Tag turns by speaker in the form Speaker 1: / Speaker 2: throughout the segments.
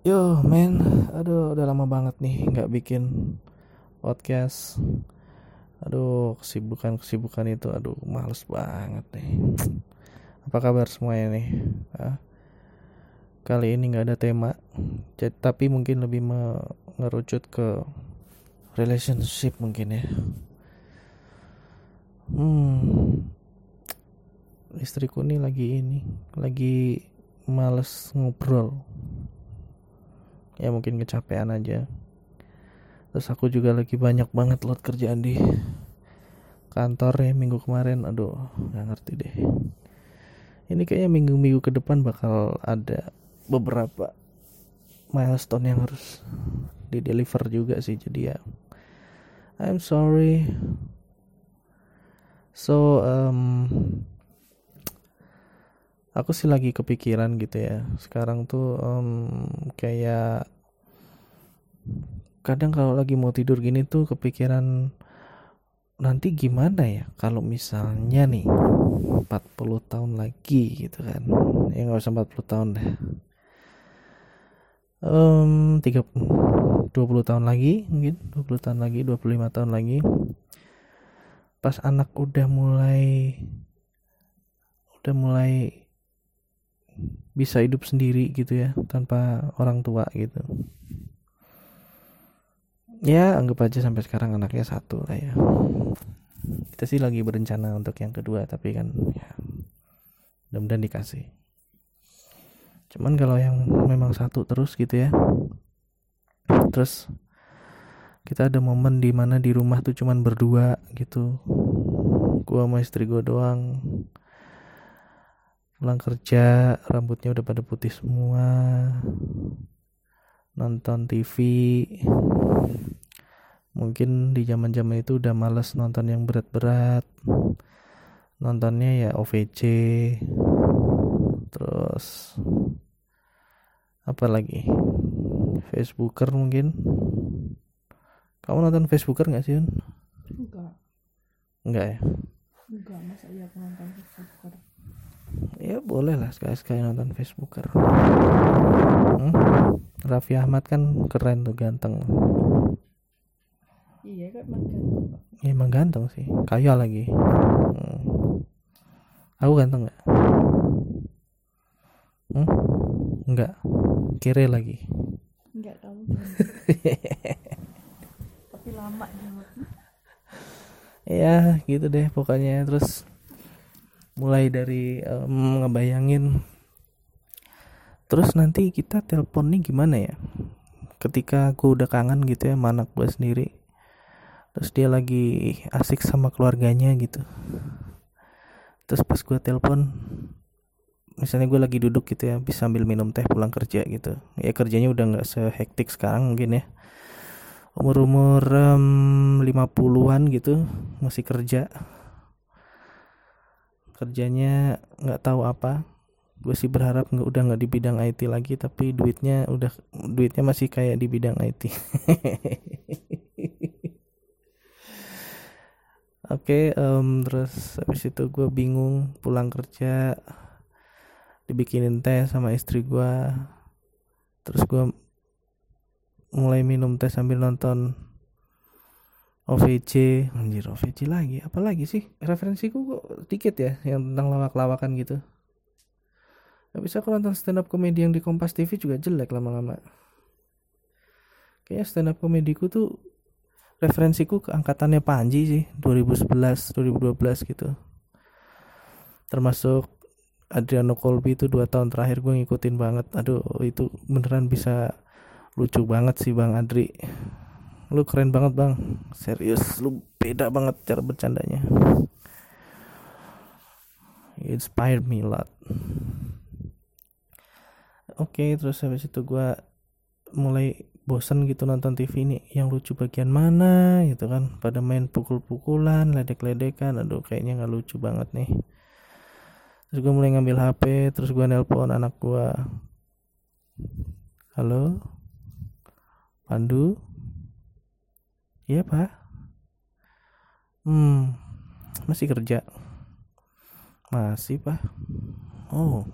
Speaker 1: Yo men, aduh udah lama banget nih nggak bikin podcast. Aduh kesibukan-kesibukan itu, aduh males banget nih. Apa kabar semuanya nih? Hah? Kali ini nggak ada tema, tapi mungkin lebih mengerucut ke relationship mungkin ya. Hmm, istriku nih lagi ini, lagi males ngobrol ya mungkin kecapean aja. Terus aku juga lagi banyak banget load kerjaan di kantor ya minggu kemarin. Aduh nggak ngerti deh. Ini kayaknya minggu-minggu ke depan bakal ada beberapa milestone yang harus di deliver juga sih. Jadi ya I'm sorry. So um, aku sih lagi kepikiran gitu ya. Sekarang tuh um, kayak kadang kalau lagi mau tidur gini tuh kepikiran nanti gimana ya kalau misalnya nih 40 tahun lagi gitu kan. Ya nggak usah 40 tahun deh. Um, 3 20 tahun lagi mungkin 20 tahun lagi 25 tahun lagi. Pas anak udah mulai udah mulai bisa hidup sendiri gitu ya tanpa orang tua gitu. Ya anggap aja sampai sekarang anaknya satu lah ya. Kita sih lagi berencana untuk yang kedua tapi kan ya mudah-mudahan dikasih. Cuman kalau yang memang satu terus gitu ya. Terus kita ada momen di mana di rumah tuh cuman berdua gitu. Gua sama istri gua doang pulang kerja rambutnya udah pada putih semua nonton TV mungkin di zaman zaman itu udah males nonton yang berat-berat nontonnya ya OVC terus apa lagi Facebooker mungkin kamu nonton Facebooker nggak sih Yun?
Speaker 2: Enggak.
Speaker 1: Enggak ya?
Speaker 2: Enggak, masa iya aku nonton Facebooker.
Speaker 1: Ya boleh lah sekali-sekali nonton Facebooker. Hmm? Raffi Ahmad kan keren tuh ganteng.
Speaker 2: Iya kan emang ganteng?
Speaker 1: Ya, emang ganteng sih. Kaya lagi. Hmm. aku ganteng nggak? Hmm? enggak kere lagi.
Speaker 2: Tahu ganteng. Tapi lama
Speaker 1: ya gitu deh pokoknya. Terus mulai dari em, ngebayangin. Terus nanti kita telepon nih gimana ya? Ketika gue udah kangen gitu ya sama gue sendiri. Terus dia lagi asik sama keluarganya gitu. Terus pas gue telepon misalnya gue lagi duduk gitu ya bisa sambil minum teh pulang kerja gitu. Ya kerjanya udah nggak sehektik sekarang mungkin ya. Umur-umur em, 50-an gitu masih kerja kerjanya nggak tahu apa. Gue sih berharap nggak udah nggak di bidang IT lagi tapi duitnya udah duitnya masih kayak di bidang IT Oke, em, terus habis itu gue bingung pulang kerja dibikinin teh sama istri gue terus gue mulai minum teh sambil nonton OVC anjir OVC lagi apa lagi. Sih? Referensiku kok dikit ya yang tentang lawak-lawakan gitu. Gak bisa aku nonton stand up komedi yang di Kompas TV juga jelek lama-lama. Kayaknya stand up komediku tuh referensiku ke angkatannya Panji sih 2011 2012 gitu. Termasuk Adriano Colby itu dua tahun terakhir gue ngikutin banget. Aduh itu beneran bisa lucu banget sih Bang Adri lu keren banget bang. Serius lu beda banget cara bercandanya. You inspired me a lot. Oke terus habis itu gua mulai bosen gitu nonton TV ini. Yang lucu bagian mana gitu kan. Pada main pukul-pukulan ledek-ledekan. Aduh kayaknya nggak lucu banget nih. Terus gue mulai ngambil HP terus gua nelpon anak gua. Halo? Pandu Iya pak. Hmm Masih kerja? Masih pak. Oh.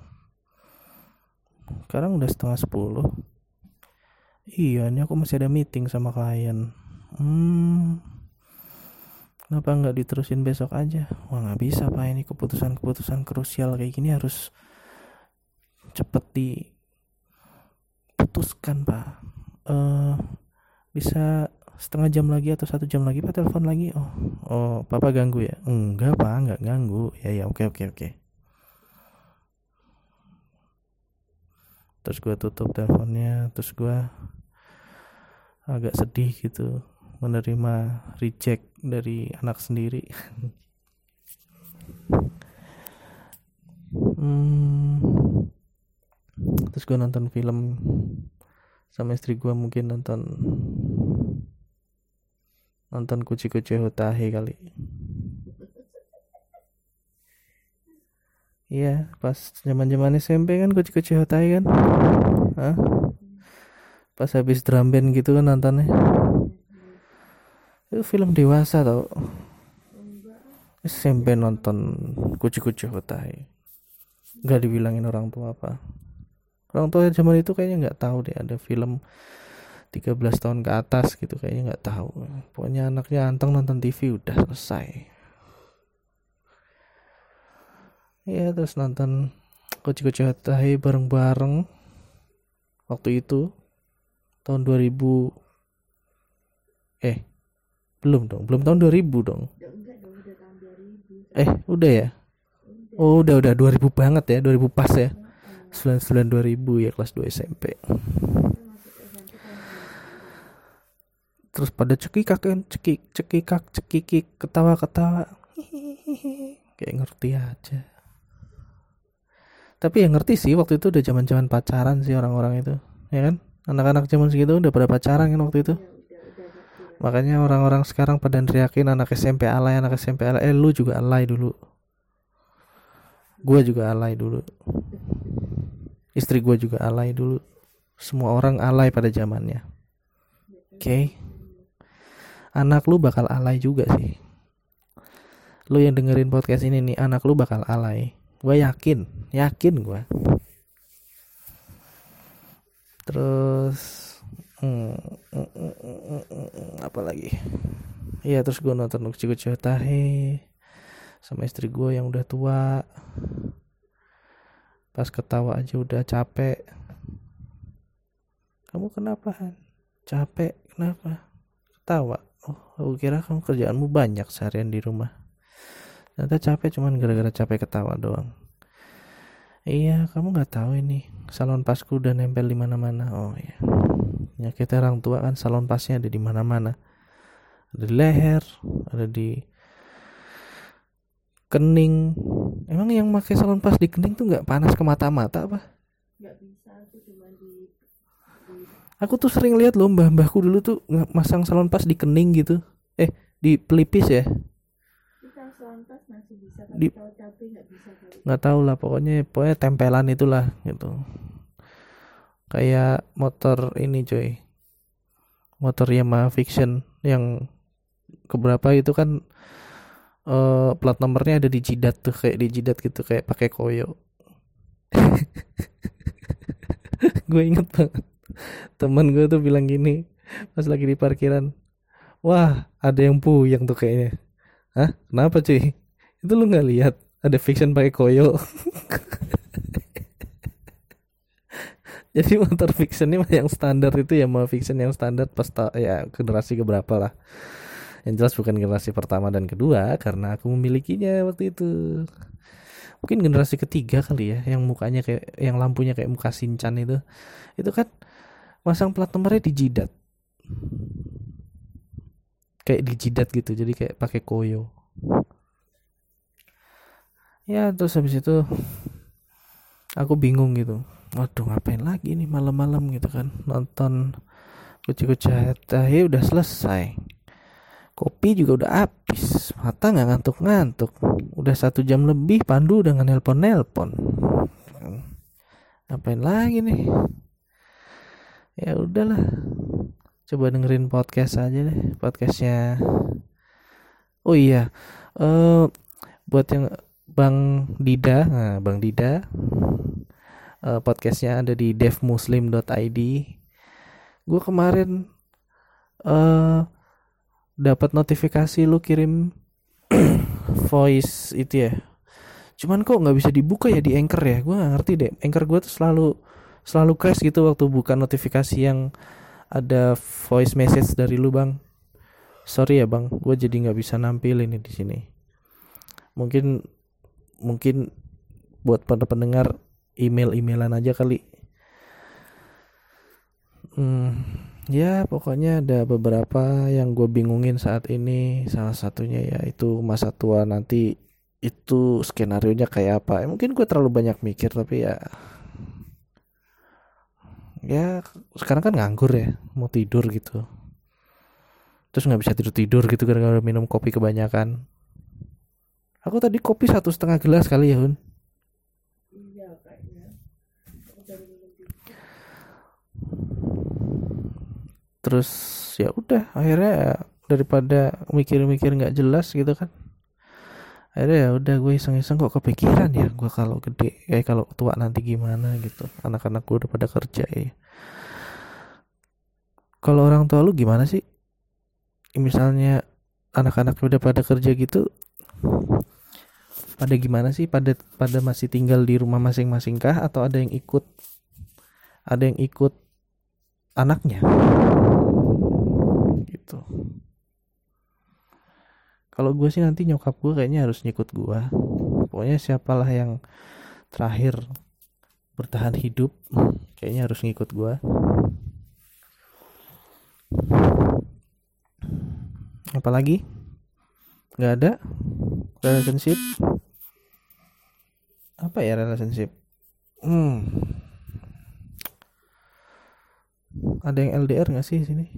Speaker 1: Sekarang udah setengah sepuluh. Iya ini aku masih ada meeting sama klien. Hmm. Kenapa nggak diterusin besok aja? Wah nggak bisa pak. Ini keputusan-keputusan krusial kayak gini harus cepet diputuskan pak. Eh bisa setengah jam lagi atau satu jam lagi pak telepon lagi? Oh oh papa ganggu ya? Enggak pak nggak ganggu. Ya ya oke oke oke. Terus gue tutup teleponnya terus gue agak sedih gitu menerima reject dari anak sendiri. Hmm, terus gue nonton film sama istri gue mungkin nonton nonton kuci kuci hotahe kali. Iya pas zaman zaman SMP kan kuci kuci hotahe kan? Hah? pas habis drum band gitu kan nontonnya. Itu film dewasa tau. SMP nonton kuci kuci hotahe nggak dibilangin orang tua apa. Orang tua zaman itu kayaknya nggak tahu deh ada film 13 tahun ke atas gitu kayaknya nggak tahu. Pokoknya anaknya anteng nonton TV udah selesai. Ya terus nonton kuci kuci hotahe bareng bareng waktu itu tahun 2000 eh belum dong belum tahun 2000 dong.
Speaker 2: Enggak dong udah tahun 2000
Speaker 1: eh udah ya? Oh udah udah 2000 banget ya 2000 pas ya. 99 2000 ya kelas 2 SMP terus pada cekikak kan cekik cekikak cekikik ketawa ketawa kayak ngerti aja. Tapi yang ngerti sih waktu itu udah zaman zaman pacaran sih orang-orang itu. Ya kan? Anak-anak zaman segitu udah pada pacaran kan waktu itu. Makanya orang-orang sekarang pada neriakin anak SMP alay anak SMP alay. Eh lu juga alay dulu. Gua juga alay dulu. Istri gua juga alay dulu. Semua orang alay pada zamannya. Oke anak lu bakal alay juga sih. Lu yang dengerin podcast ini nih anak lu bakal alay. Gue yakin yakin gue terus hmm, mm, mm, mm, mm, mm, apa lagi? Iya terus gue nonton Uci Uci Tahe sama istri gue yang udah tua. Pas ketawa aja udah capek. Kamu kenapa capek kenapa? Ketawa oh aku kira kamu kerjaanmu banyak seharian di rumah. Ternyata capek cuman gara-gara capek ketawa doang. Iya kamu nggak tahu ini. Salon pasku udah nempel di mana-mana. Oh iya. Penyakit orang tua kan salon pasnya ada di mana-mana. Ada di leher ada di kening. Emang yang pakai salon pas di kening tuh nggak panas ke mata-mata apa?
Speaker 2: Nggak bisa aku cuma di
Speaker 1: aku tuh sering lihat loh mbah-mbahku dulu tuh nge- masang salon pas di kening gitu. Eh di pelipis ya? Di-
Speaker 2: nggak
Speaker 1: nggak tahu lah pokoknya pokoknya tempelan itulah gitu. Kayak motor ini coy motor Yamaha Fiction yang keberapa itu kan eh plat nomornya ada di jidat tuh kayak di jidat gitu kayak pakai koyo. Gue inget banget teman gue tuh bilang gini pas lagi di parkiran wah ada yang puyeng tuh kayaknya. Hah? Kenapa cuy? Itu lu nggak lihat? Ada fiction pakai koyo. Jadi motor fiction ini yang standar itu ya mau fiction yang standar pas ya generasi keberapa lah. Yang jelas bukan generasi pertama dan kedua karena aku memilikinya waktu itu. Mungkin generasi ketiga kali ya yang mukanya kayak yang lampunya kayak muka sinchan itu. Itu kan masang plat nomornya di jidat. Kayak di jidat gitu jadi kayak pakai koyo. Ya terus habis itu aku bingung gitu. Waduh ngapain lagi nih malam-malam gitu kan? Nonton kuci-kuci tahe udah selesai. Kopi juga udah habis mata nggak ngantuk-ngantuk. Udah satu jam lebih Pandu udah nelpon nelpon ngapain lagi nih ya udahlah. Coba dengerin podcast aja deh podcastnya. Oh iya eh buat yang Bang Dida nah Bang Dida eh, podcastnya ada di devmuslim.id gue kemarin eh dapat notifikasi lu kirim voice itu ya. Cuman kok nggak bisa dibuka ya di anchor ya? Gue nggak ngerti deh. Anchor gue tuh selalu selalu crash gitu waktu buka notifikasi yang ada voice message dari lu bang. Sorry ya bang. Gue jadi nggak bisa nampilin ini di sini. Mungkin mungkin buat para pendengar email emailan aja kali. Hmm, ya pokoknya ada beberapa yang gue bingungin saat ini. Salah satunya ya itu masa tua nanti itu skenario nya kayak apa. Ya, mungkin gue terlalu banyak mikir tapi ya ya sekarang kan nganggur ya mau tidur gitu. Terus nggak bisa tidur tidur gitu gara-gara minum kopi kebanyakan. Aku tadi kopi satu setengah gelas kali ya hun.
Speaker 2: Iya kayaknya.
Speaker 1: Terus ya udah akhirnya ya daripada mikir-mikir nggak jelas gitu kan akhirnya ya udah gue iseng-iseng kok kepikiran ya gue kalau gede kayak kalau tua nanti gimana gitu. Anak-anak gue udah pada kerja ya kalau orang tua lu gimana sih? Misalnya anak-anak udah pada kerja gitu pada gimana sih? Pada pada masih tinggal di rumah masing-masing kah? Atau ada yang ikut ada yang ikut anaknya gitu kalau gue sih nanti nyokap gue kayaknya harus nyikut gue pokoknya siapalah yang terakhir bertahan hidup kayaknya harus ngikut gue apalagi? Nggak ada relationship? Apa ya relationship? Hmm. Ada yang LDR nggak sih sini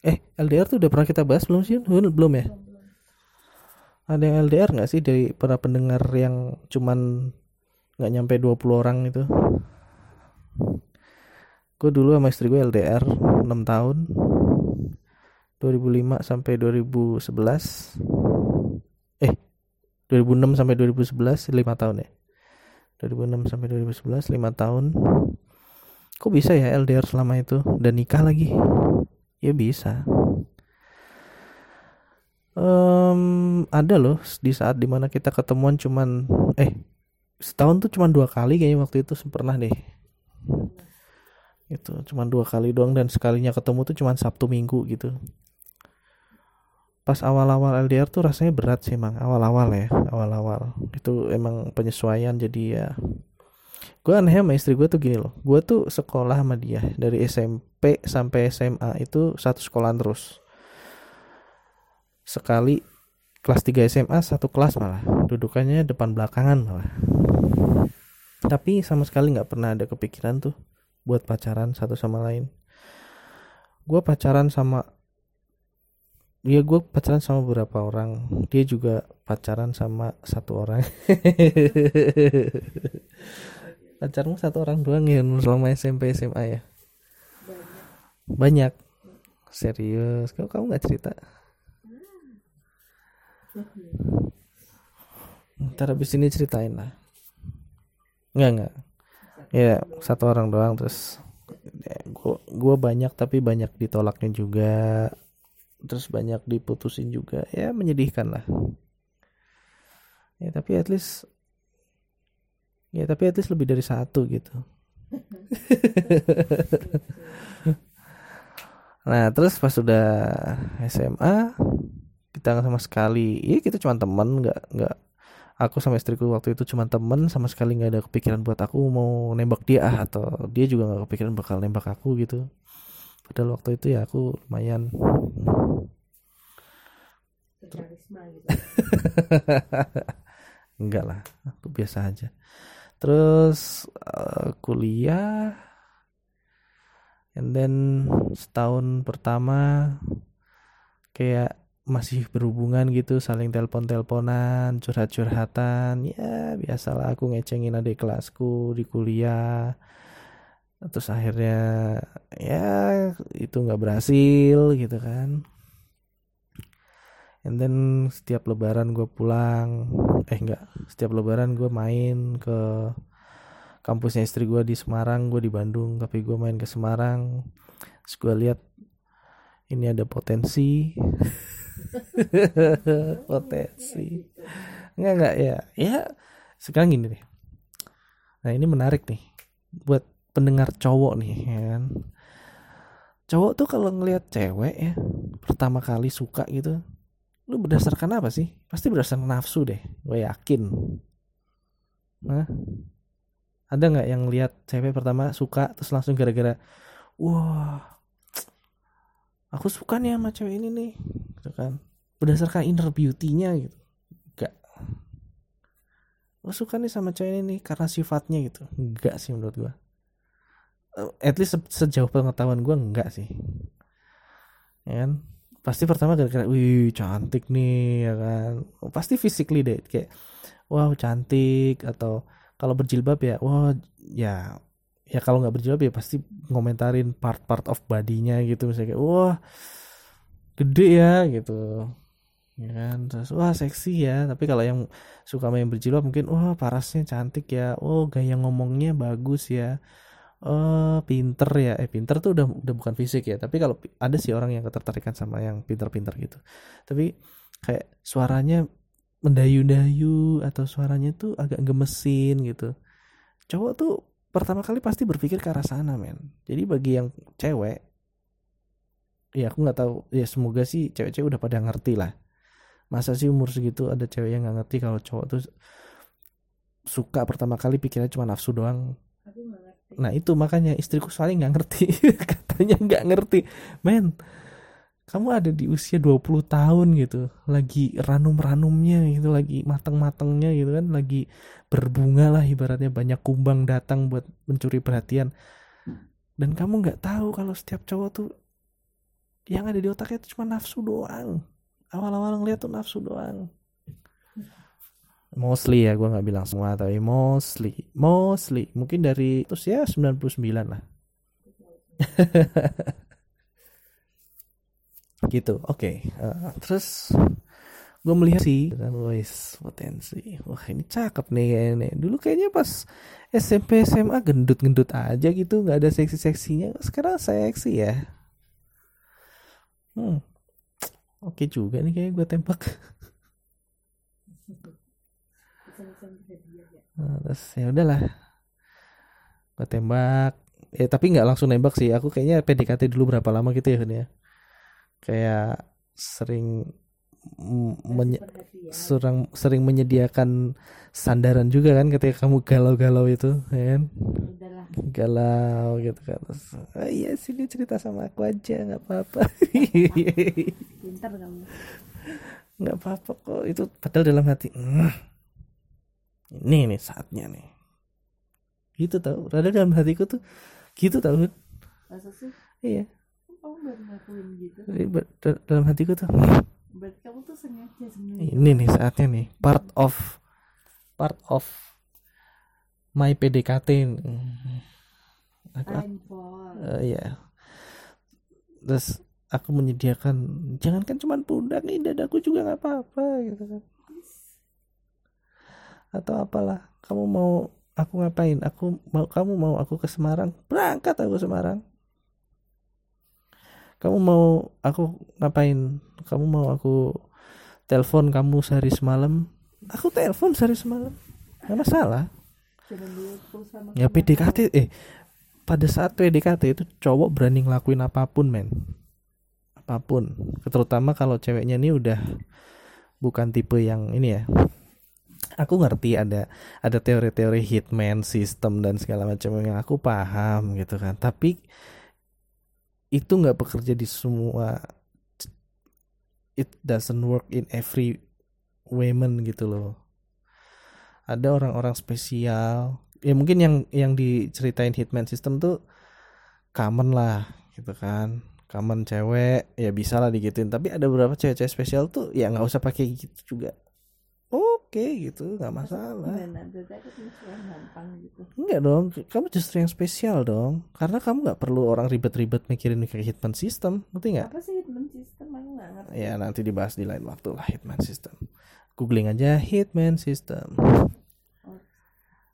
Speaker 1: eh LDR tuh udah pernah kita bahas belum sih belum ya? Ada yang LDR nggak sih dari para pendengar yang cuman nggak nyampe 20 orang itu? Gue dulu sama istri gue LDR 6 tahun. 2005 sampai 2011 eh 2006 sampai 2011 5 tahun ya? 2006 sampai 2011 5 tahun. Kok bisa ya LDR selama itu? Dan nikah lagi ya bisa. Em, ada loh di saat di mana kita ketemuan cuman eh setahun tuh cuman dua kali kayaknya waktu itu pernah deh. Itu cuman dua kali doang dan sekalinya ketemu tuh cuman Sabtu Minggu gitu. Pas awal-awal LDR tuh rasanya berat sih emang awal-awal ya awal-awal. Itu emang penyesuaian jadi ya gue aneh sama istri gue tuh gini loh. Gue tuh sekolah sama dia dari SMP sampai SMA itu satu sekolah terus. Sekali kelas 3 SMA satu kelas malah. Dudukannya depan belakangan malah. Tapi sama sekali nggak pernah ada kepikiran tuh buat pacaran satu sama lain. Gue pacaran sama Iya gue pacaran sama beberapa orang. Dia juga pacaran sama satu orang Pacarmu satu orang doang ya selama SMP SMA ya?
Speaker 2: Banyak.
Speaker 1: Serius? Kok kamu gak cerita? Ntar habis ini ceritain lah. Enggak enggak Ya satu orang doang terus ya, gua gua banyak tapi banyak ditolaknya juga. Terus banyak diputusin juga. Ya menyedihkan lah. Ya tapi at least ya tapi at least lebih dari satu gitu. Nah terus pas sudah SMA kita nggak sama sekali ya kita cuma teman nggak nggak aku sama istriku waktu itu cuma temen sama sekali nggak ada kepikiran buat aku mau nembak dia ah, atau dia juga nggak kepikiran bakal nembak aku gitu. Padahal waktu itu ya aku lumayan.
Speaker 2: Gitu.
Speaker 1: Enggak lah aku biasa aja terus eh, kuliah. And then setahun pertama kayak masih berhubungan gitu saling telepon-teleponan curhat-curhatan. Ya biasalah aku ngecengin adik kelasku di kuliah. Terus akhirnya ya itu nggak berhasil gitu kan. And then setiap lebaran gue pulang eh enggak setiap lebaran gue main ke kampusnya istri gue di Semarang gue di Bandung tapi gue main ke Semarang. Terus gue lihat ini ada potensi. Potensi. Nggak nggak ya. Ya sekarang gini deh nah ini menarik nih. Buat pendengar cowok nih ya kan. Cowok tuh kalau ngelihat cewek ya pertama kali suka gitu lu berdasarkan apa sih? Pasti berdasarkan nafsu deh gue yakin. Nah ada nggak yang lihat cewek pertama suka terus langsung gara-gara wah aku suka nih sama cewek ini nih gitu kan. Berdasarkan inner beauty-nya gitu. Enggak aku suka nih sama cewek ini nih karena sifatnya gitu. Enggak sih menurut gua. Eh, at least se- sejauh pengetahuan gua enggak sih. Ya kan pasti pertama gara-gara wih cantik nih ya kan. Pasti physically deh kayak wow cantik atau kalau berjilbab ya wah ya ya kalau nggak berjilbab ya pasti ngomentarin part-part of body-nya gitu. Misalnya kayak wah gede ya gitu. Ya kan terus wah seksi ya tapi kalau yang suka main berjilbab mungkin wah parasnya cantik ya oh gaya ngomongnya bagus ya oh pinter ya. Eh pinter tuh udah udah bukan fisik ya. Tapi kalau ada sih orang yang ketertarikan sama yang pinter-pinter gitu. Tapi kayak suaranya mendayu-dayu atau suaranya tuh agak gemesin gitu. Cowok tuh pertama kali pasti berpikir ke arah sana men. Jadi bagi yang cewek ya aku nggak tahu. Ya semoga sih cewek-cewek udah pada ngerti lah. Masa sih umur segitu ada cewek yang nggak ngerti kalau cowok tuh suka pertama kali pikirnya cuma nafsu doang.
Speaker 2: Aku
Speaker 1: Nah itu makanya istriku soalnya nggak ngerti. Katanya nggak ngerti. Men Kamu ada di usia 20 tahun gitu. Lagi ranum-ranumnya gitu Lagi mateng-matengnya gitu kan. Lagi berbunga lah ibaratnya. Banyak kumbang datang buat mencuri perhatian. Dan kamu nggak tahu kalau setiap cowok tuh Yang ada di otaknya itu cuma nafsu doang. Awal-awal ngeliat tuh nafsu doang Mostly ya gue nggak bilang semua tapi mostly mostly. Mungkin dari terus ya 99 lah. Gitu oke. Eh, terus gue melihat sih kan wis potensi wah ini cakep nih kayaknya. Dulu kayaknya pas SMP SMA gendut-gendut aja gitu nggak ada seksi-seksinya. Sekarang seksi ya. Hmm. Oke juga nih kayak gue tembak
Speaker 2: bisa-bisa bisa dia ya
Speaker 1: Nah, terus ya udahlah. Gue tembak. Ya tapi nggak langsung nembak sih. Aku kayaknya PDKT dulu berapa lama gitu ya Hun, ya. Kayak sering menye-
Speaker 2: perhatian
Speaker 1: sering sering menyediakan sandaran juga kan ketika kamu galau-galau itu ya kan?
Speaker 2: Udahlah.
Speaker 1: Galau gitu kan. Terus "Ah, iya sini cerita sama aku aja nggak apa-apa.
Speaker 2: Pintar kamu.
Speaker 1: Nggak apa-apa kok. Itu padahal dalam hati "Hmm, ini nih saatnya nih. Gitu tau. Padahal dalam hatiku tuh gitu tau.
Speaker 2: Masa sih?
Speaker 1: Iya.
Speaker 2: Kamu baru ngakuin gitu?
Speaker 1: Da- dalam hatiku tuh. "Hmm,
Speaker 2: berarti kamu tuh sengaja sebenarnya.
Speaker 1: Ini nih saatnya nih. Part of part of my PDKT aku, eh, ya terus aku menyediakan jangankan cuman pundak nih dadaku juga nggak apa-apa gitu kan atau apalah. Kamu mau aku ngapain? Aku mau kamu mau aku ke Semarang? Berangkat aku ke Semarang. Kamu mau aku ngapain? Kamu mau aku telepon kamu sehari semalam? Aku telepon sehari semalam. Nggak masalah. Ya PDKT eh pada saat PDKT itu cowok berani ngelakuin apa pun men. Apa pun. Terutama kalau ceweknya ini udah bukan tipe yang ini ya aku ngerti ada ada teori-teori hitman system dan segala macam yang aku paham gitu kan. Tapi itu nggak bekerja di semua it doesn't work in every women gitu loh. Ada orang-orang spesial. Ya mungkin yang yang diceritain hitman system tuh common lah gitu kan. Common cewek ya bisa lah digituin. Tapi ada beberapa cewek-cewek spesial tuh ya nggak usah pakai gitu juga oke gitu nggak masalah
Speaker 2: gitu
Speaker 1: Enggak dong, kamu justru yang spesial dong. Karena kamu nggak perlu orang ribet-ribet mikirin kayak hitman system, ngerti nggak?
Speaker 2: apa sih hitman system aku nggak ngerti
Speaker 1: Ya nanti dibahas di lain waktu lah hitman system. Googling aja hitman system.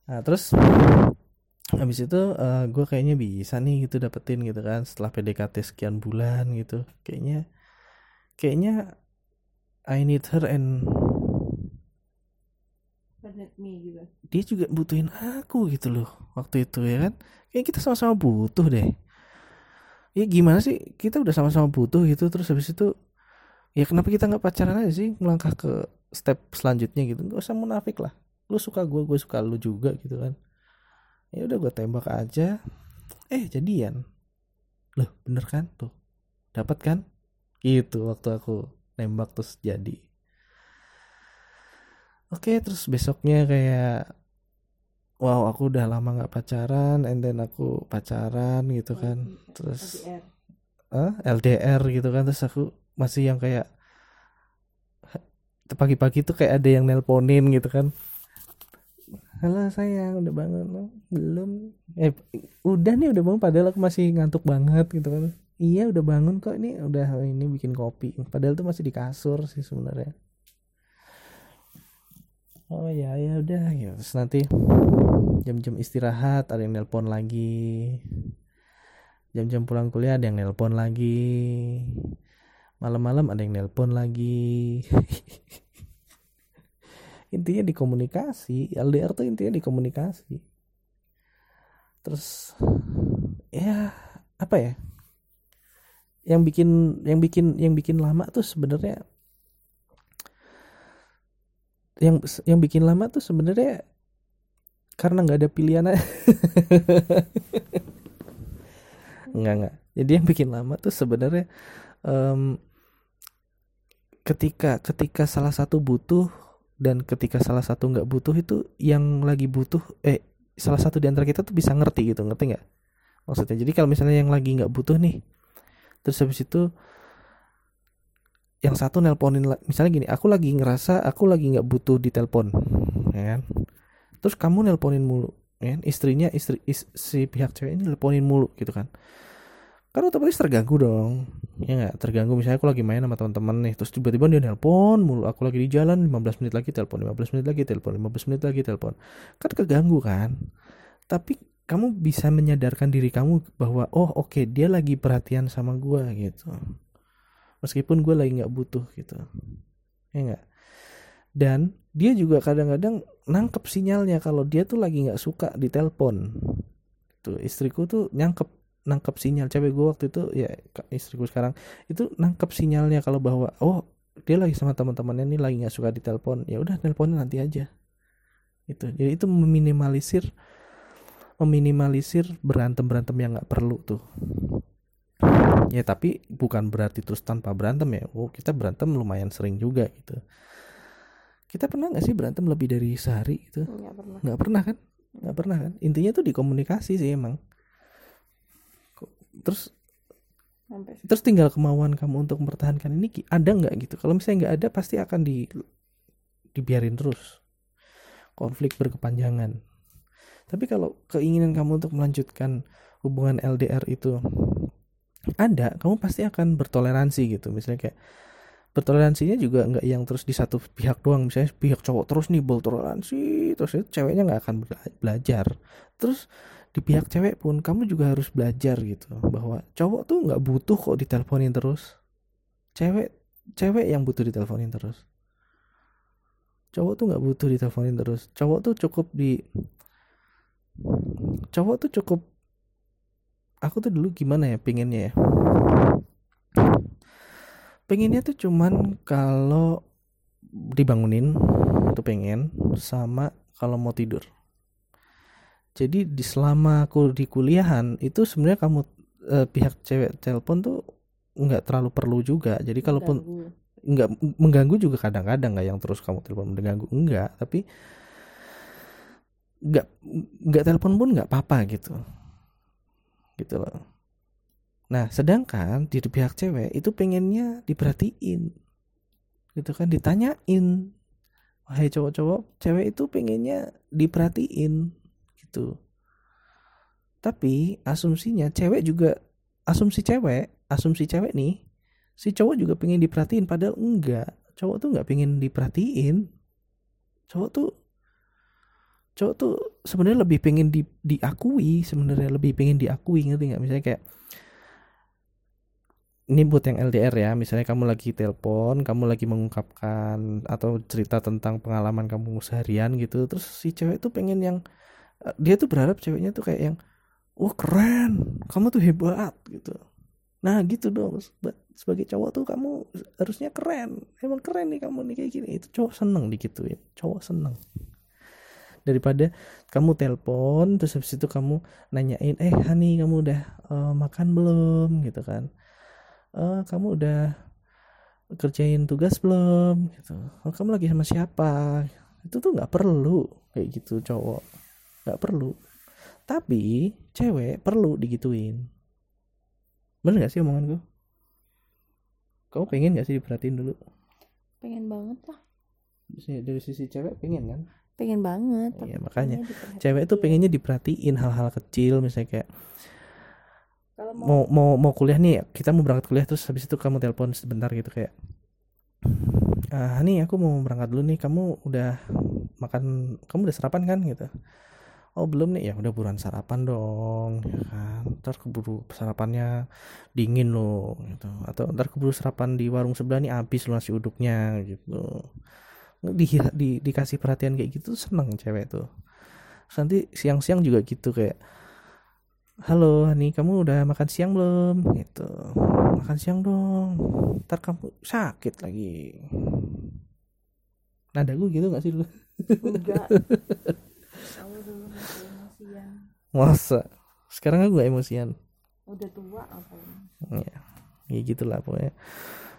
Speaker 1: Nah terus habis itu gue kayaknya bisa nih gitu dapetin gitu kan setelah PDKT sekian bulan gitu kayaknya kayaknya I need her and
Speaker 2: Gitu.
Speaker 1: Dia juga butuhin aku gitu loh waktu itu ya kan? Kayak kita sama-sama butuh deh. Ya gimana sih kita udah sama-sama butuh gitu terus habis itu ya kenapa kita nggak pacaran aja sih melangkah ke step selanjutnya gitu? Nggak usah munafik lah. Lu suka gue gue suka lu juga gitu kan. Ya udah gue tembak aja. Eh jadian. Loh bener kan? Tuh. Dapat kan? Gitu waktu aku nembak terus jadi oke terus besoknya kayak wow aku udah lama nggak pacaran and then aku pacaran gitu kan. terus
Speaker 2: LDR
Speaker 1: eh, LDR gitu kan. Terus aku masih yang kayak pagi-pagi tuh kayak ada yang nelponin gitu kan. Halo sayang udah bangun Oh, belum. Eh udah nih udah bangun padahal aku masih ngantuk banget gitu kan. Iya udah bangun kok ini udah ini bikin kopi. Padahal tuh masih di kasur sih sebenarnya oh ya ya udah ya terus nanti jam-jam istirahat ada yang nelpon lagi. Jam-jam pulang kuliah ada yang nelpon lagi. Malam-malam ada yang nelpon lagi. Intinya di komunikasi. LDR tuh intinya di komunikasi. Terus ya apa ya? Yang bikin yang bikin yang bikin lama tuh sebenarnya yang yang bikin lama tuh sebenarnya karena nggak ada pilihan nggak nggak. Jadi yang bikin lama tuh sebenarnya em, ketika ketika salah satu butuh dan ketika salah satu nggak butuh itu yang lagi butuh eh salah satu di antara kita tuh bisa ngerti gitu ngerti nggak? Maksudnya jadi kalau misalnya yang lagi nggak butuh nih terus habis itu yang satu nelponin misalnya gini aku lagi ngerasa aku lagi nggak butuh ditelepon ya kan? Terus kamu nelponin mulu ya kan? istrinya istri is- si pihak cewek ini nelponin mulu gitu kan? Kan otomatis terganggu dong ya nggak? Terganggu misalnya aku lagi main sama teman-teman nih terus tiba-tiba dia nelpon mulu aku lagi di jalan 15 menit lagi telepon 15 menit lagi telepon 15 menit lagi telepon kan keganggu kan? Tapi kamu bisa menyadarkan diri kamu bahwa oh oke dia lagi perhatian sama gua gitu meskipun gue lagi nggak butuh gitu. Ya nggak? Dan dia juga kadang-kadang nangkep sinyalnya kalau dia tuh lagi nggak suka ditelepon tuh istriku tuh nyangkep nangkep sinyal. Cewek gue waktu itu ya istriku sekarang itu nangkep sinyalnya kalau bahwa oh dia lagi sama teman-temannya nih lagi nggak suka ditelepon ya udah teleponnya nanti aja. Itu jadi itu meminimalisir meminimalisir berantem berantem yang nggak perlu tuh ya tapi bukan berarti terus tanpa berantem ya. Oh kita berantem lumayan sering juga gitu. Kita pernah nggak sih berantem lebih dari sehari gitu?
Speaker 2: Nggak pernah.
Speaker 1: Nggak pernah kan? Nggak pernah kan? Intinya tuh di komunikasi sih emang. Terus
Speaker 2: sampai
Speaker 1: terus tinggal kemauan kamu untuk mempertahankan ini ada nggak gitu? Kalau misalnya nggak ada pasti akan di dibiarin terus. Konflik berkepanjangan. Tapi kalau keinginan kamu untuk melanjutkan hubungan LDR itu ada kamu pasti akan bertoleransi gitu. Misalnya kayak bertoleransinya juga nggak yang terus di satu pihak doang. Misalnya pihak cowok terus nih bertoleransi terus itu ceweknya nggak akan bela- belajar. Terus di pihak cewek pun kamu juga harus belajar gitu bahwa cowok tuh nggak butuh kok diteleponin terus. Cewek cewek yang butuh diteleponin terus. Cowok tuh nggak butuh diteleponin terus. Cowok tuh cukup di cowok tuh cukup aku tuh dulu gimana ya pinginnya ya? Pengennya tuh cuman kalau dibangunin tuh pengen sama kalau mau tidur. Jadi di selama aku di kuliahan itu sebenarnya kamu eh, pihak cewek telepon tuh nggak terlalu perlu juga. Jadi kalaupun nggak mengganggu juga kadang-kadang nggak yang terus kamu telepon mengganggu enggak tapi nggak nggak telepon pun nggak apa-apa gitu gitu loh. Nah sedangkan di pihak cewek itu pengennya diperhatiin. Gitu kan ditanyain. Wahai cowok-cowok cewek itu pengennya diperhatiin gitu. Tapi asumsinya cewek juga asumsi cewek asumsi cewek nih si cowok juga pengen diperhatiin padahal enggak. Cowok tuh nggak pengen diperhatiin. Cowok tuh cowok tuh sebenarnya lebih pengen di, diakui sebenarnya lebih pengen diakui ngerti nggak? Misalnya kayak ini buat yang LDR ya misalnya kamu lagi telepon kamu lagi mengungkapkan atau cerita tentang pengalaman kamu seharian gitu terus si cewek tuh pengen yang eh, dia tuh berharap ceweknya tuh kayak yang wah keren kamu tuh hebat gitu. Nah gitu dong Seba- sebagai cowok tuh kamu harusnya keren emang keren nih kamu nih kayak gini. Itu cowok seneng digituin cowok seneng daripada kamu telepon terus habis itu kamu nanyain eh Hani kamu udah eh, makan belum? Gitu kan. Eh kamu udah kerjain tugas belum? Gitu. Oh, kamu lagi sama siapa? Itu tuh nggak perlu kayak gitu cowok. Nggak perlu. Tapi cewek perlu digituin. Bener gak sih omongan gue kamu pengen gak sih diperhatiin dulu?
Speaker 2: Pengen banget lah.
Speaker 1: Dari sisi cewek pengen kan
Speaker 2: pengen banget
Speaker 1: Iya, makanya. cewek tuh pengennya diperhatiin hal-hal kecil misalnya kayak
Speaker 2: kalau mau
Speaker 1: mau mau mau kuliah nih kita mau berangkat kuliah terus habis itu kamu telepon sebentar gitu kayak ah nih aku mau berangkat dulu nih kamu udah makan kamu udah sarapan kan? Gitu. Oh belum nih. Ya udah buruan sarapan dong ya kan. Ntar keburu sarapannya dingin loh gitu. Atau ntar keburu sarapan di warung sebelah nih habis loh nasi uduknya gitu di, di dikasih perhatian kayak gitu seneng cewek tuh. Terus nanti siang-siang juga gitu kayak halo nih kamu udah makan siang belum? Gitu. Makan siang dong ntar kamu sakit lagi. Nada gue gitu gak sih dulu
Speaker 2: enggak. Kamu dulu masih emosian.
Speaker 1: Masa? Sekarang gak emosian.
Speaker 2: Udah tua apa
Speaker 1: ya? Ya gitulah pokoknya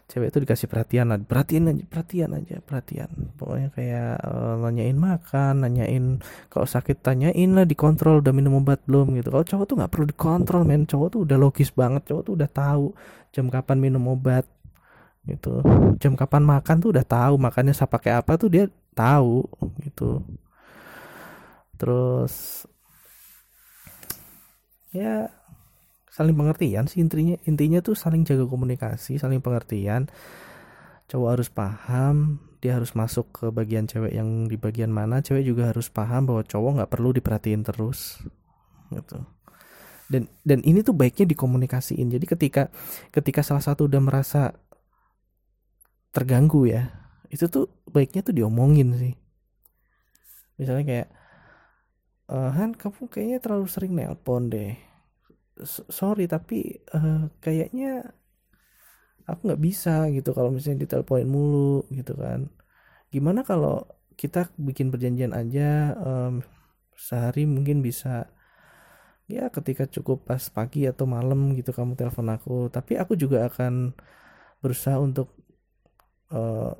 Speaker 1: cewek itu dikasih perhatian lah perhatian aja perhatian aja perhatian. Pokoknya kayak eh, nanyain makan nanyain kalau sakit tanyain lah dikontrol udah minum obat belum gitu. Kalau cowok tuh nggak perlu dikontrol men. Cowok tuh udah logis banget cowok tuh udah tahu jam kapan minum obat gitu. Jam kapan makan tuh udah tahu makannya saya pakai apa tuh dia tahu gitu. Terus ya saling pengertian sih intinya. Intinya tuh saling jaga komunikasi saling pengertian. Cowok harus paham dia harus masuk ke bagian cewek yang di bagian mana. Cewek juga harus paham bahwa cowok nggak perlu diperhatiin terus gitu. Dan dan ini tuh baiknya dikomunikasiin. Jadi ketika ketika salah satu udah merasa terganggu ya itu tuh baiknya tuh diomongin sih. Misalnya kayak "Eh, Han kamu kayaknya terlalu sering nelpon deh sorry tapi eh, kayaknya aku nggak bisa gitu kalau misalnya diteleponin mulu gitu kan. Gimana kalau kita bikin perjanjian aja em, sehari mungkin bisa ya ketika cukup pas pagi atau malam gitu kamu telepon aku. Tapi aku juga akan berusaha untuk eh,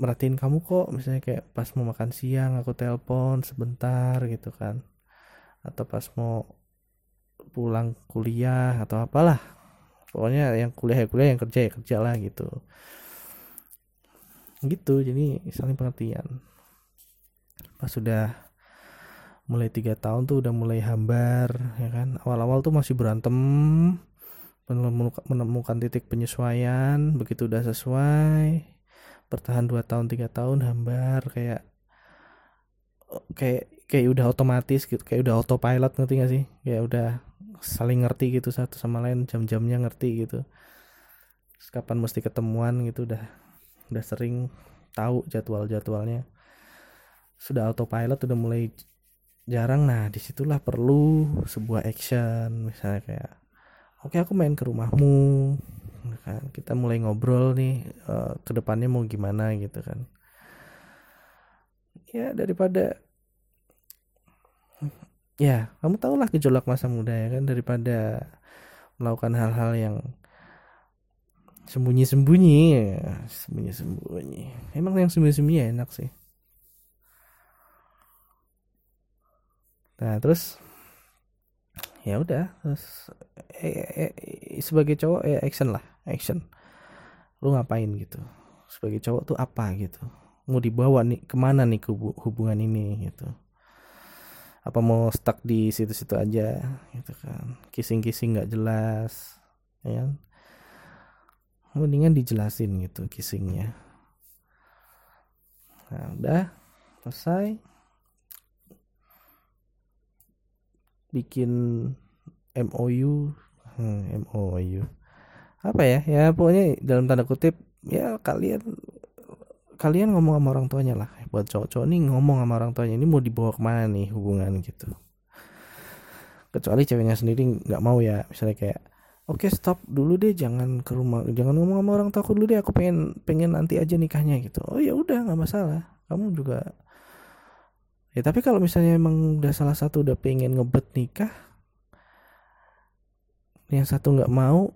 Speaker 1: merhatiin kamu kok. Misalnya kayak pas mau makan siang aku telepon sebentar gitu kan. Atau pas mau pulang kuliah atau apalah. Pokoknya yang kuliah ya kuliah yang kerja ya kerja lah gitu. Gitu jadi saling pengertian. Pas sudah mulai tiga tahun tuh udah mulai hambar ya kan. Awal-awal tuh masih berantem menemukan, titik penyesuaian begitu udah sesuai bertahan dua tahun tiga tahun hambar kayak kayak kayak udah otomatis gitu kayak udah autopilot ngerti gak sih? Kayak udah saling ngerti gitu satu sama lain jam-jamnya ngerti gitu. Terus kapan mesti ketemuan gitu udah udah sering tahu jadwal-jadwalnya. Sudah autopilot udah mulai jarang. Nah di situlah perlu sebuah action misalnya kayak oke aku main ke rumahmu. Kan kita mulai ngobrol nih eh, ke depannya mau gimana gitu kan. Ya daripada ya kamu tau lah gejolak masa muda ya kan daripada melakukan hal-hal yang sembunyi-sembunyi. Ya, sembunyi-sembunyi. Emang yang sembunyi-sembunyi enak sih. Nah terus ya udah terus eh, eh, eh, sebagai cowok ya action lah action. Lu ngapain gitu? Sebagai cowok tuh apa gitu? Mau dibawa nih ke mana nih hubungan ini gitu apa mau stuck di situ-situ aja gitu kan. Kissing-kissing nggak jelas ya kan? Mendingan dijelasin gitu kissingnya. Nah udah selesai. Bikin MOU hmm, MOU apa ya? Ya pokoknya dalam tanda kutip ya kalian kalian ngomong sama orang tuanya lah buat cowok-cowok. Nih ngomong sama orang tuanya ini mau dibawa ke mana nih hubungan gitu. Kecuali ceweknya sendiri nggak mau ya misalnya kayak oke stop dulu deh jangan ke rumah jangan ngomong sama orang tua aku dulu deh aku pengen pengen nanti aja nikahnya gitu. Oh ya udah nggak masalah. Kamu juga ya tapi kalau misalnya emang udah salah satu udah pengen ngebet nikah yang satu nggak mau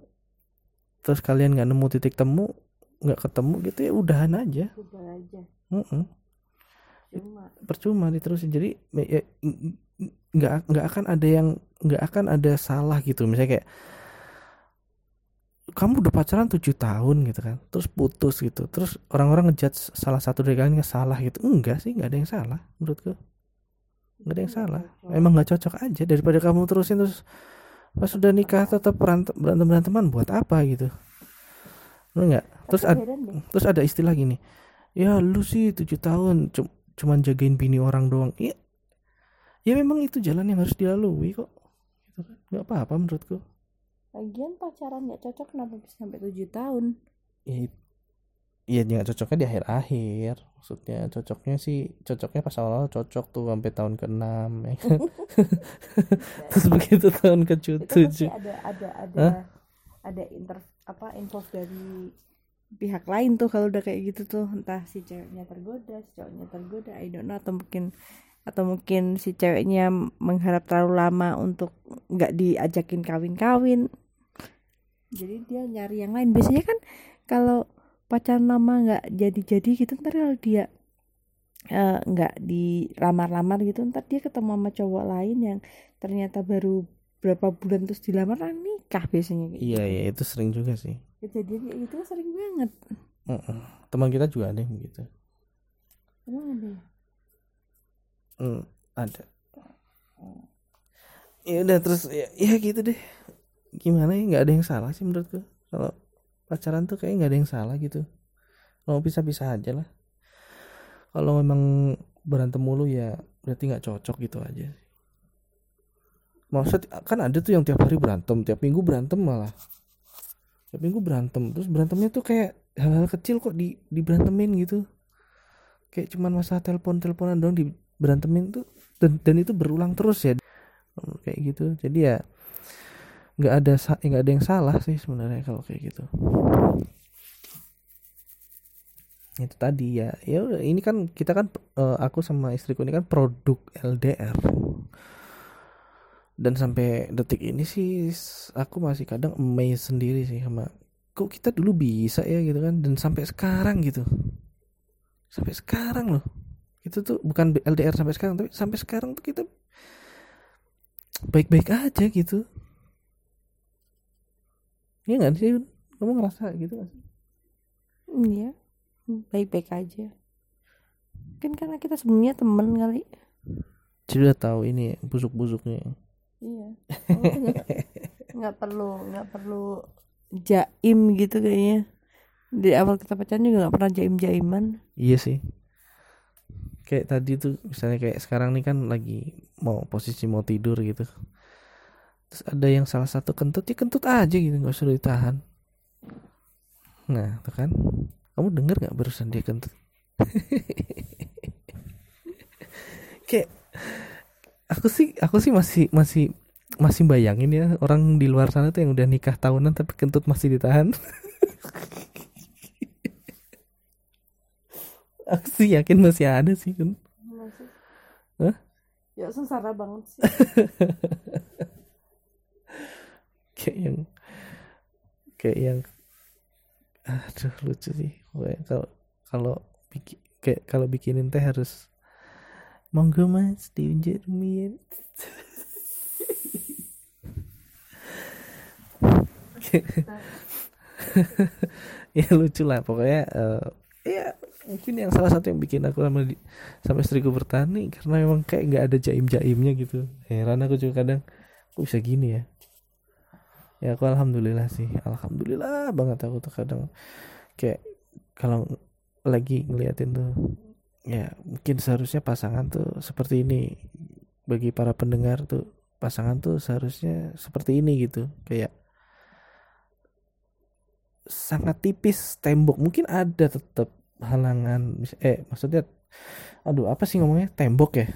Speaker 1: terus kalian nggak nemu titik temu nggak ketemu gitu ya udahan aja.
Speaker 2: Udah aja.
Speaker 1: Mm-mm.
Speaker 2: cuma
Speaker 1: percuma. Diterusin. Jadi ya, nggak nggak akan ada yang nggak akan ada salah gitu. Misalnya kayak kamu udah pacaran tujuh tahun gitu kan. Terus putus gitu. Terus orang-orang ngejudge salah satu dari kalian salah gitu. Enggak sih nggak ada yang salah menurutku nggak ada yang salah. emang nggak cocok aja. Daripada kamu terusin terus pas sudah nikah tetap berantem berantem beranteman buat apa? gitu. Lu nggak? Terus
Speaker 2: Tapi
Speaker 1: ad-
Speaker 2: heran deh.
Speaker 1: terus ada istilah gini ya lu sih tujuh tahun cu- cuman jagain bini orang doang. Iya. Ya memang itu jalan yang harus dilalui kok. Gitu kan. Nggak apa-apa menurutku.
Speaker 2: Lagian pacaran nggak cocok kenapa bisa sampai tujuh tahun?
Speaker 1: Ya Iya nggak cocoknya di akhir-akhir. Maksudnya cocoknya sih cocoknya pas awal-awal cocok tuh sampai tahun ke-6 ya kan? terus begitu tahun
Speaker 2: pasti
Speaker 1: ke-7
Speaker 2: ada ada ada
Speaker 1: Hah?
Speaker 2: ada inter apa info dari pihak lain tuh kalau udah kayak gitu tuh entah si ceweknya tergoda si cowoknya tergoda I don't know atau mungkin atau mungkin si ceweknya mengharap terlalu lama untuk nggak diajakin kawin-kawin. Jadi dia nyari yang lain. Biasanya kan kalau pacaran lama nggak jadi-jadi gitu ntar kalau dia eh, nggak dilamar-lamar gitu ntar dia ketemu sama cowok lain yang ternyata baru berapa bulan terus dilamar ah, nikah biasanya kayak
Speaker 1: iya iya itu sering juga sih.
Speaker 2: Kejadian kayak gitu sering banget.
Speaker 1: Mm-mm. teman kita juga ada yang begitu
Speaker 2: emang ada ya?
Speaker 1: Hmm, ada. Ya udah terus ya, ya gitu deh. Gimana ya? Nggak ada yang salah sih menurutku kalau pacaran tuh kayak nggak ada yang salah gitu. Kalau pisah-pisah aja lah. Kalau memang berantem mulu ya berarti nggak cocok gitu aja maksud kan ada tuh yang tiap hari berantem tiap minggu berantem malah. Tiap minggu berantem terus berantemnya tuh kayak hal-hal kecil kok di diberantemin gitu. Kayak cuman masalah telepon teleponan dong di berantemin tuh dan dan itu berulang terus ya. Kayak gitu. Jadi ya nggak ada nggak ada yang salah sih sebenarnya kalau kayak gitu. Itu tadi ya. Ya udah ini kan kita kan eh, aku sama istriku ini kan produk LDR dan sampai detik ini sih aku masih kadang amazed sendiri sih sama kok kita dulu bisa ya? gitu kan. Dan sampai sekarang gitu. Sampai sekarang loh. Itu tuh bukan LDR sampai sekarang tapi sampai sekarang tuh kita baik-baik aja gitu. Iya nggak sih? Kamu ngerasa gitu gak sih?
Speaker 2: Iya. Baik-baik aja. Mungkin karena kita sebelumnya temen kali.
Speaker 1: Jadi udah tahu ini busuk-busuknya
Speaker 2: iya. Nggak nggak perlu nggak perlu jaim gitu kayaknya. Di awal kita pacaran juga nggak pernah jaim jaiman
Speaker 1: iya sih. Kayak tadi tuh misalnya kayak sekarang nih kan lagi mau posisi mau tidur gitu. Terus ada yang salah satu kentut ya kentut aja gitu nggak usah ditahan. Nah tuh kan. Kamu denger nggak barusan dia kentut? Kayak aku sih aku sih masih masih masih bayangin ya orang di luar sana tuh yang udah nikah tahunan tapi kentut masih ditahan aku sih yakin masih ada sih kan
Speaker 2: Masih.
Speaker 1: Hah?
Speaker 2: ya sengsara banget sih
Speaker 1: kayak yang kayak yang aduh lucu sih kalau kalau bikin kayak kalau bikinin teh harus monggo mas diunjukin ya lucu lah. Pokoknya eh, ya mungkin yang salah satu yang bikin aku sama di, sama istriku bertani karena memang kayak nggak ada jaim jaimnya gitu. Heran aku juga kadang kok bisa gini ya? Ya aku alhamdulillah sih. Alhamdulillah banget aku tuh kadang. Kayak kalau lagi ngeliatin tuh ya mungkin seharusnya pasangan tuh seperti ini. Bagi para pendengar tuh pasangan tuh seharusnya seperti ini gitu. Kayak sangat tipis tembok. Mungkin ada tetap halangan eh maksudnya aduh apa sih ngomongnya? Tembok ya?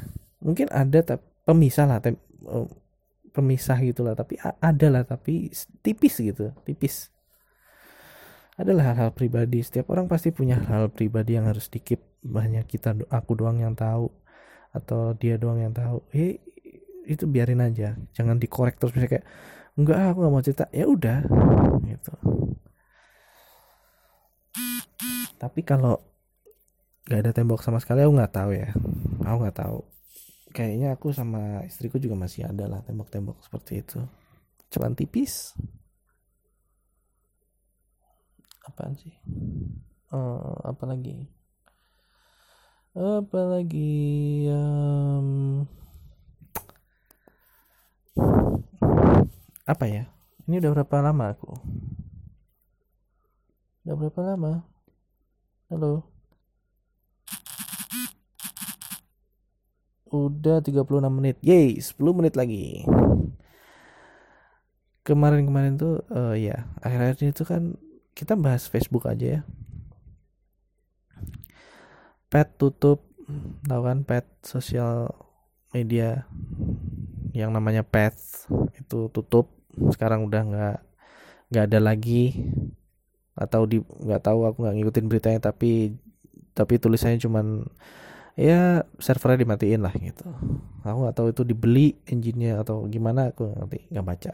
Speaker 1: Mungkin ada tapi pemisah lah tem, oh, pemisah gitulah tapi ada lah tapi tipis gitu tipis. Adalah hal-hal pribadi. Setiap orang pasti punya hal, -hal pribadi yang harus dikip banyak kita aku doang yang tahu atau dia doang yang tahu eh itu biarin aja jangan dikorek terus. Misalnya kayak enggak aku nggak mau cerita. Ya udah gitu. Tapi kalau nggak ada tembok sama sekali aku nggak tahu ya. Aku nggak tahu. Kayaknya aku sama istriku juga masih ada lah tembok-tembok seperti itu. Cuman tipis. Apaan sih? Uh, apa lagi apa lagi um, apa ya? Ini udah berapa lama aku? Udah berapa lama? Halo? Udah 36 menit. Yay 10 menit lagi. Kemarin-kemarin tuh uh, ya akhir-akhir ini tuh kan kita bahas Facebook aja ya pet tutup tahu kan pet sosial media yang namanya pet itu tutup. Sekarang udah nggak nggak ada lagi. Atau di nggak tahu aku nggak ngikutin beritanya tapi tapi tulisannya cuman ya servernya dimatiin lah gitu. Aku nggak tahu itu dibeli engine-nya atau gimana aku ngerti nggak baca.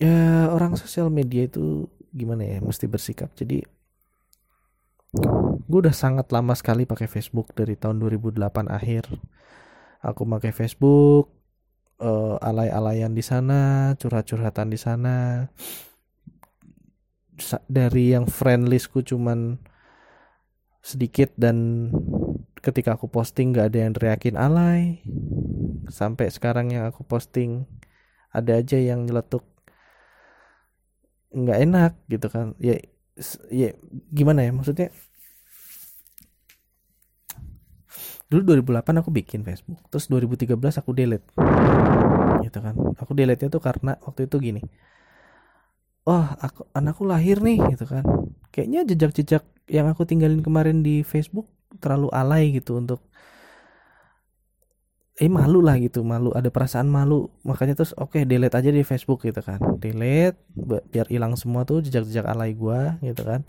Speaker 1: Ya orang sosial media itu gimana ya mesti bersikap jadi gue udah sangat lama sekali pakai Facebook dari tahun 2008 akhir aku pakai Facebook uh, alay-alayan di sana, curhat-curhatan di sana. Dari yang friend listku cuman sedikit dan ketika aku posting gak ada yang teriakin alay. Sampai sekarang yang aku posting ada aja yang nyeletuk nggak enak gitu kan. Ya ya gimana ya maksudnya? Dulu 2008 aku bikin Facebook terus 2013 aku delete. Gitu kan. Aku delete nya tuh karena waktu itu gini. Oh aku anakku lahir nih gitu kan. Kayaknya jejak-jejak yang aku tinggalin kemarin di Facebook terlalu alay gitu untuk eh malu lah gitu malu ada perasaan malu. Makanya terus oke okay, delete aja di Facebook gitu kan. Delete biar hilang semua tuh jejak-jejak alay gua gitu kan.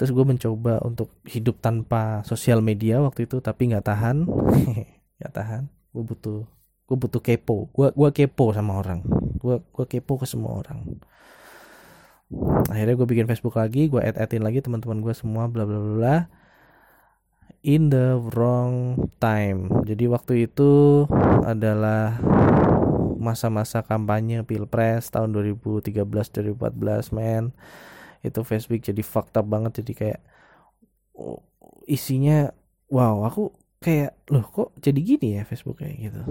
Speaker 1: Terus gue mencoba untuk hidup tanpa sosial media waktu itu tapi nggak tahan. Nggak tahan. Gue butuh gue butuh kepo. Gue gue kepo sama orang. Gue gue kepo ke semua orang. Akhirnya gue bikin Facebook lagi gue add addin lagi teman-teman gue semua bla bla bla in the wrong time. Jadi waktu itu adalah masa-masa kampanye pilpres tahun 2013 2014 men. Itu Facebook jadi up banget jadi kayak oh, isinya wow aku kayak loh kok jadi gini ya Facebook kayak gitu.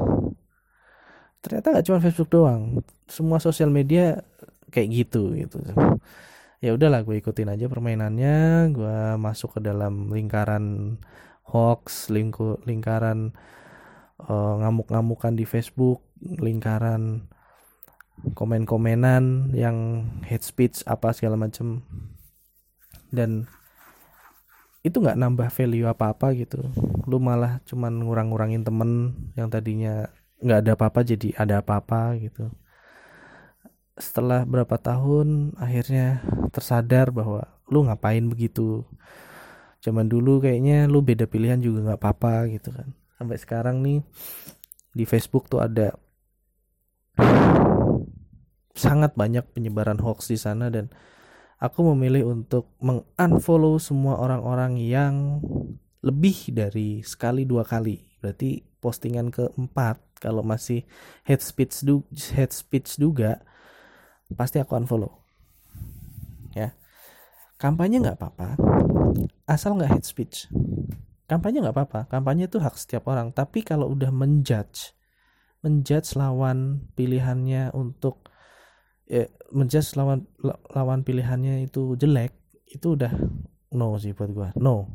Speaker 1: Ternyata nggak cuma Facebook doang semua sosial media kayak gitu gitu ya udahlah gue ikutin aja permainannya gue masuk ke dalam lingkaran hoax lingku lingkaran uh, ngamuk-ngamukan di Facebook lingkaran komen-komenan yang hate speech apa segala macem. Dan itu nggak nambah value apa-apa gitu. Lu malah cuman ngurang-ngurangin temen yang tadinya nggak ada apa-apa jadi ada apa-apa gitu setelah berapa tahun akhirnya tersadar bahwa lu ngapain begitu? Zaman dulu kayaknya lu beda pilihan juga nggak apa-apa gitu kan. Sampai sekarang nih di Facebook tuh ada sangat banyak penyebaran hoax di sana dan aku memilih untuk mengunfollow semua orang-orang yang lebih dari sekali dua kali. Berarti postingan keempat kalau masih head speech head speech juga pasti aku unfollow. Ya. Kampanye nggak apa-apa asal nggak head speech. Kampanye nggak apa-apa kampanye itu hak setiap orang. Tapi kalau udah menjudge menjudge lawan pilihannya untuk ya menjudge lawan lawan pilihannya itu jelek itu udah no sih buat gua. No.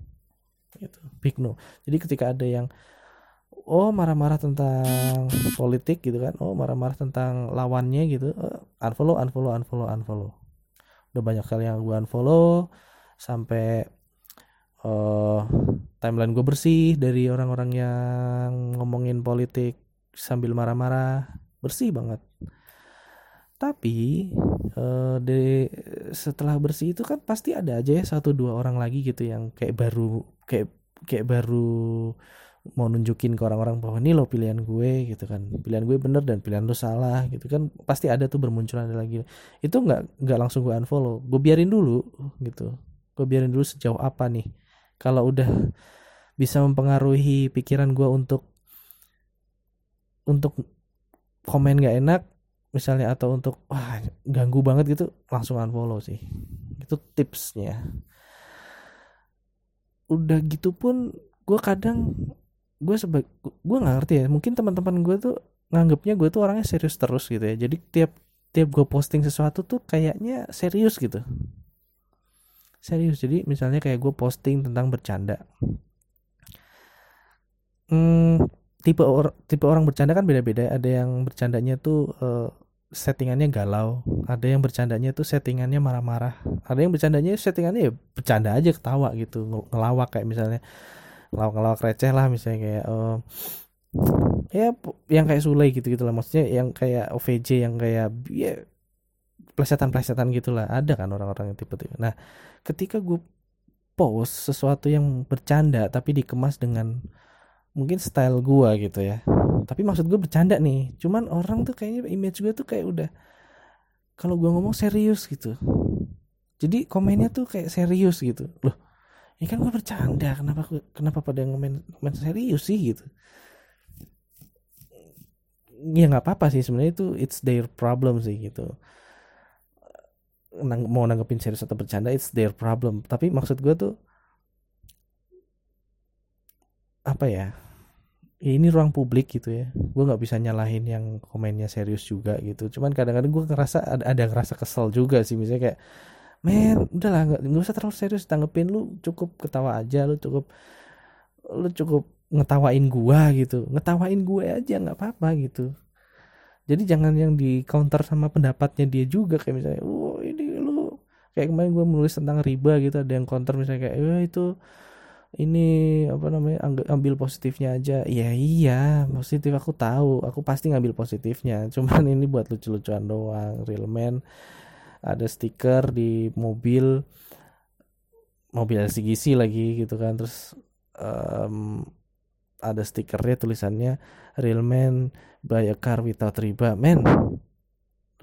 Speaker 1: Itu big no. Jadi ketika ada yang oh marah-marah tentang politik gitu kan? Oh marah-marah tentang lawannya gitu. Uh, unfollow unfollow unfollow unfollow. Udah banyak kali yang gue unfollow sampai uh, timeline gue bersih dari orang-orang yang ngomongin politik sambil marah-marah. Bersih banget. Tapi uh, de setelah bersih itu kan pasti ada aja ya satu dua orang lagi gitu yang kayak baru kayak kayak baru mau nunjukin ke orang-orang bahwa ini lo pilihan gue gitu kan. Pilihan gue bener dan pilihan lo salah gitu kan. Pasti ada tuh bermunculan lagi. Itu nggak nggak langsung gue unfollow. Gue biarin dulu gitu. Gue biarin dulu sejauh apa nih. Kalau udah bisa mempengaruhi pikiran gue untuk untuk komen gak enak misalnya atau untuk wah ganggu banget gitu langsung unfollow sih. Itu tipsnya. Udah gitu pun gue kadang gue sebagai gue nggak ngerti ya mungkin teman-teman gue tuh nganggapnya gue tuh orangnya serius terus gitu ya. Jadi tiap tiap gue posting sesuatu tuh kayaknya serius gitu. Serius jadi misalnya kayak gue posting tentang bercanda. Hmm, tipe or tipe orang bercanda kan beda-beda ada yang bercandanya tuh uh, settingannya galau ada yang bercandanya tuh settingannya marah-marah ada yang bercandanya settingannya ya bercanda aja ketawa gitu ngelawak kayak misalnya ngelawak-ngelawak receh lah misalnya kayak uh, ya yang kayak Sule gitu gitu lah maksudnya yang kayak OVJ yang kayak ya plesetan-plesetan gitulah. Ada kan orang-orang yang tipe-tipe. Nah ketika gue post sesuatu yang bercanda tapi dikemas dengan mungkin style gue gitu ya. Tapi maksud gue bercanda nih. Cuman orang tuh kayaknya image gue tuh kayak udah kalau gue ngomong serius gitu. Jadi komennya tuh kayak serius gitu. Loh ini kan gue bercanda kenapa kenapa pada ngomen serius sih gitu. Ya nggak apa-apa sih sebenarnya itu it's their problem sih gitu. Nang, mau nanggepin serius atau bercanda it's their problem. Tapi maksud gue tuh apa ya ya ini ruang publik gitu ya. Gue nggak bisa nyalahin yang komennya serius juga gitu. Cuman kadang-kadang gue ngerasa ada ada ngerasa kesel juga sih misalnya kayak men udahlah nggak nggak usah terlalu serius tanggepin lu cukup ketawa aja lu cukup lu cukup ngetawain gua gitu. Ngetawain gue aja nggak apa-apa gitu. Jadi jangan yang di counter sama pendapatnya dia juga kayak misalnya oh ini lu kayak kemarin gue menulis tentang riba gitu ada yang counter misalnya kayak oh itu ini apa namanya ambil positifnya aja. Ya iya positif aku tahu aku pasti ngambil positifnya cuman ini buat lucu-lucuan doang real man ada stiker di mobil mobil LCGC lagi gitu kan. Terus um, ada stikernya tulisannya real man buy a car without riba. Men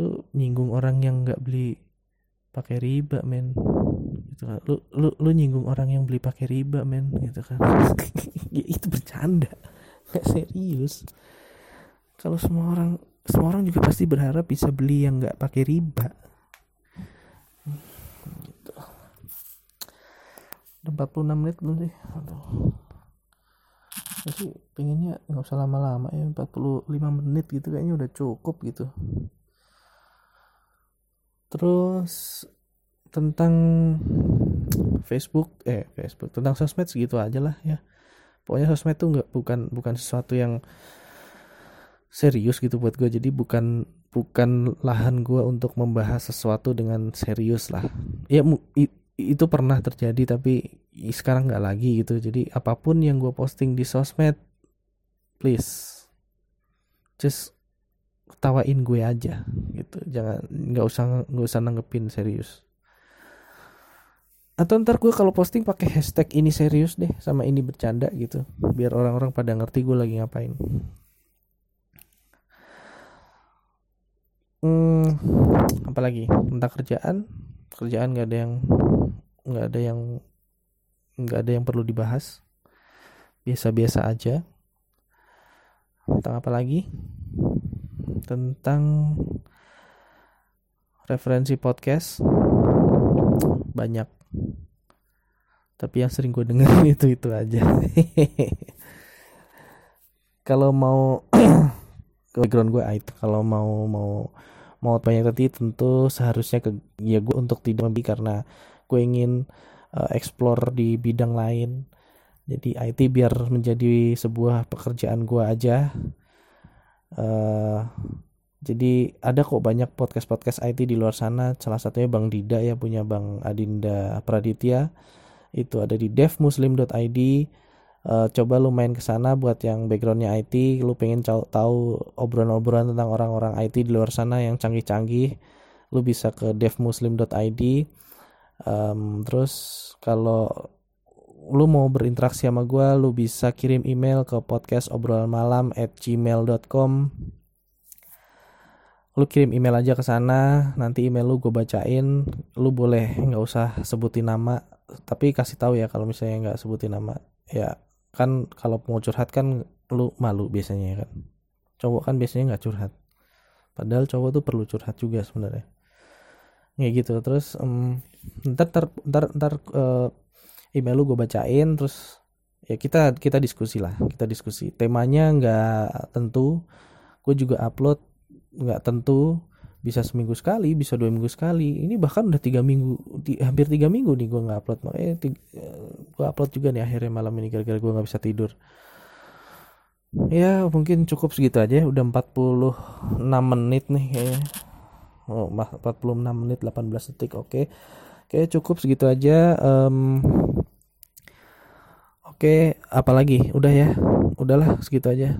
Speaker 1: lu nyinggung orang yang nggak beli pakai riba men. Gitu kan. Lu lu lu nyinggung orang yang beli pakai riba men gitu kan. Ya, itu bercanda. Nggak serius. Kalau semua orang semua orang juga pasti berharap bisa beli yang nggak pakai riba udah 46 menit belum sih? Aduh. Pengennya nggak usah lama-lama ya 45 menit gitu kayaknya udah cukup gitu. Terus tentang Facebook eh Facebook tentang sosmed segitu aja lah ya. Pokoknya sosmed tuh nggak bukan bukan sesuatu yang serius gitu buat gue jadi bukan bukan lahan gue untuk membahas sesuatu dengan serius lah. Ya itu pernah terjadi tapi sekarang nggak lagi gitu. Jadi apa pun yang gue posting di sosmed please just ketawain gue aja gitu. Jangan nggak usah nggak usah nanggepin serius. Atau ntar gue kalau posting pakai hashtag ini serius deh sama ini bercanda gitu. Biar orang-orang pada ngerti gue lagi ngapain. Hmm, apalagi tentang kerjaan? Kerjaan nggak ada yang nggak ada yang nggak ada yang perlu dibahas. Biasa-biasa aja. Tentang apa lagi? Tentang referensi podcast. Banyak. Tapi yang sering gue denger itu itu aja. Kalau mau background gue itu. Kalau mau mau mau banyak tadi tentu seharusnya ke ya gue untuk tidak lebih karena gue ingin uh, explore di bidang lain. Jadi IT biar menjadi sebuah pekerjaan gua aja. Eh jadi ada kok banyak podcast-podcast IT di luar sana. Salah satunya Bang Dida ya punya Bang Adinda Praditya. Itu ada di devmuslim.id uh, coba lu main ke sana buat yang backgroundnya IT lu pengen tahu obrolan-obrolan tentang orang-orang IT di luar sana yang canggih-canggih lu bisa ke devmuslim.id um, terus kalau lu mau berinteraksi sama gue lu bisa kirim email ke podcast obrolan malam at gmail.com lu kirim email aja ke sana nanti email lu gue bacain. Lu boleh nggak usah sebutin nama tapi kasih tahu ya kalau misalnya nggak sebutin nama. Ya kan kalau mau curhat kan lu malu biasanya ya kan. Cowok kan biasanya nggak curhat. Padahal cowok tuh perlu curhat juga sebenarnya kayak gitu. Terus um, ntar ntar ntar, ntar uh, email lu gue bacain terus ya kita kita diskusi lah kita diskusi. Temanya nggak tentu gue juga upload nggak tentu bisa seminggu sekali bisa dua minggu sekali. Ini bahkan udah tiga minggu hampir tiga minggu nih gue nggak upload. Makanya gue upload juga nih akhirnya malam ini gara-gara gue nggak bisa tidur. Ya mungkin cukup segitu aja udah 46 menit nih kayaknya oh 46 menit 18 detik oke. Oke cukup segitu aja um, oke apalagi udah ya? Udahlah segitu aja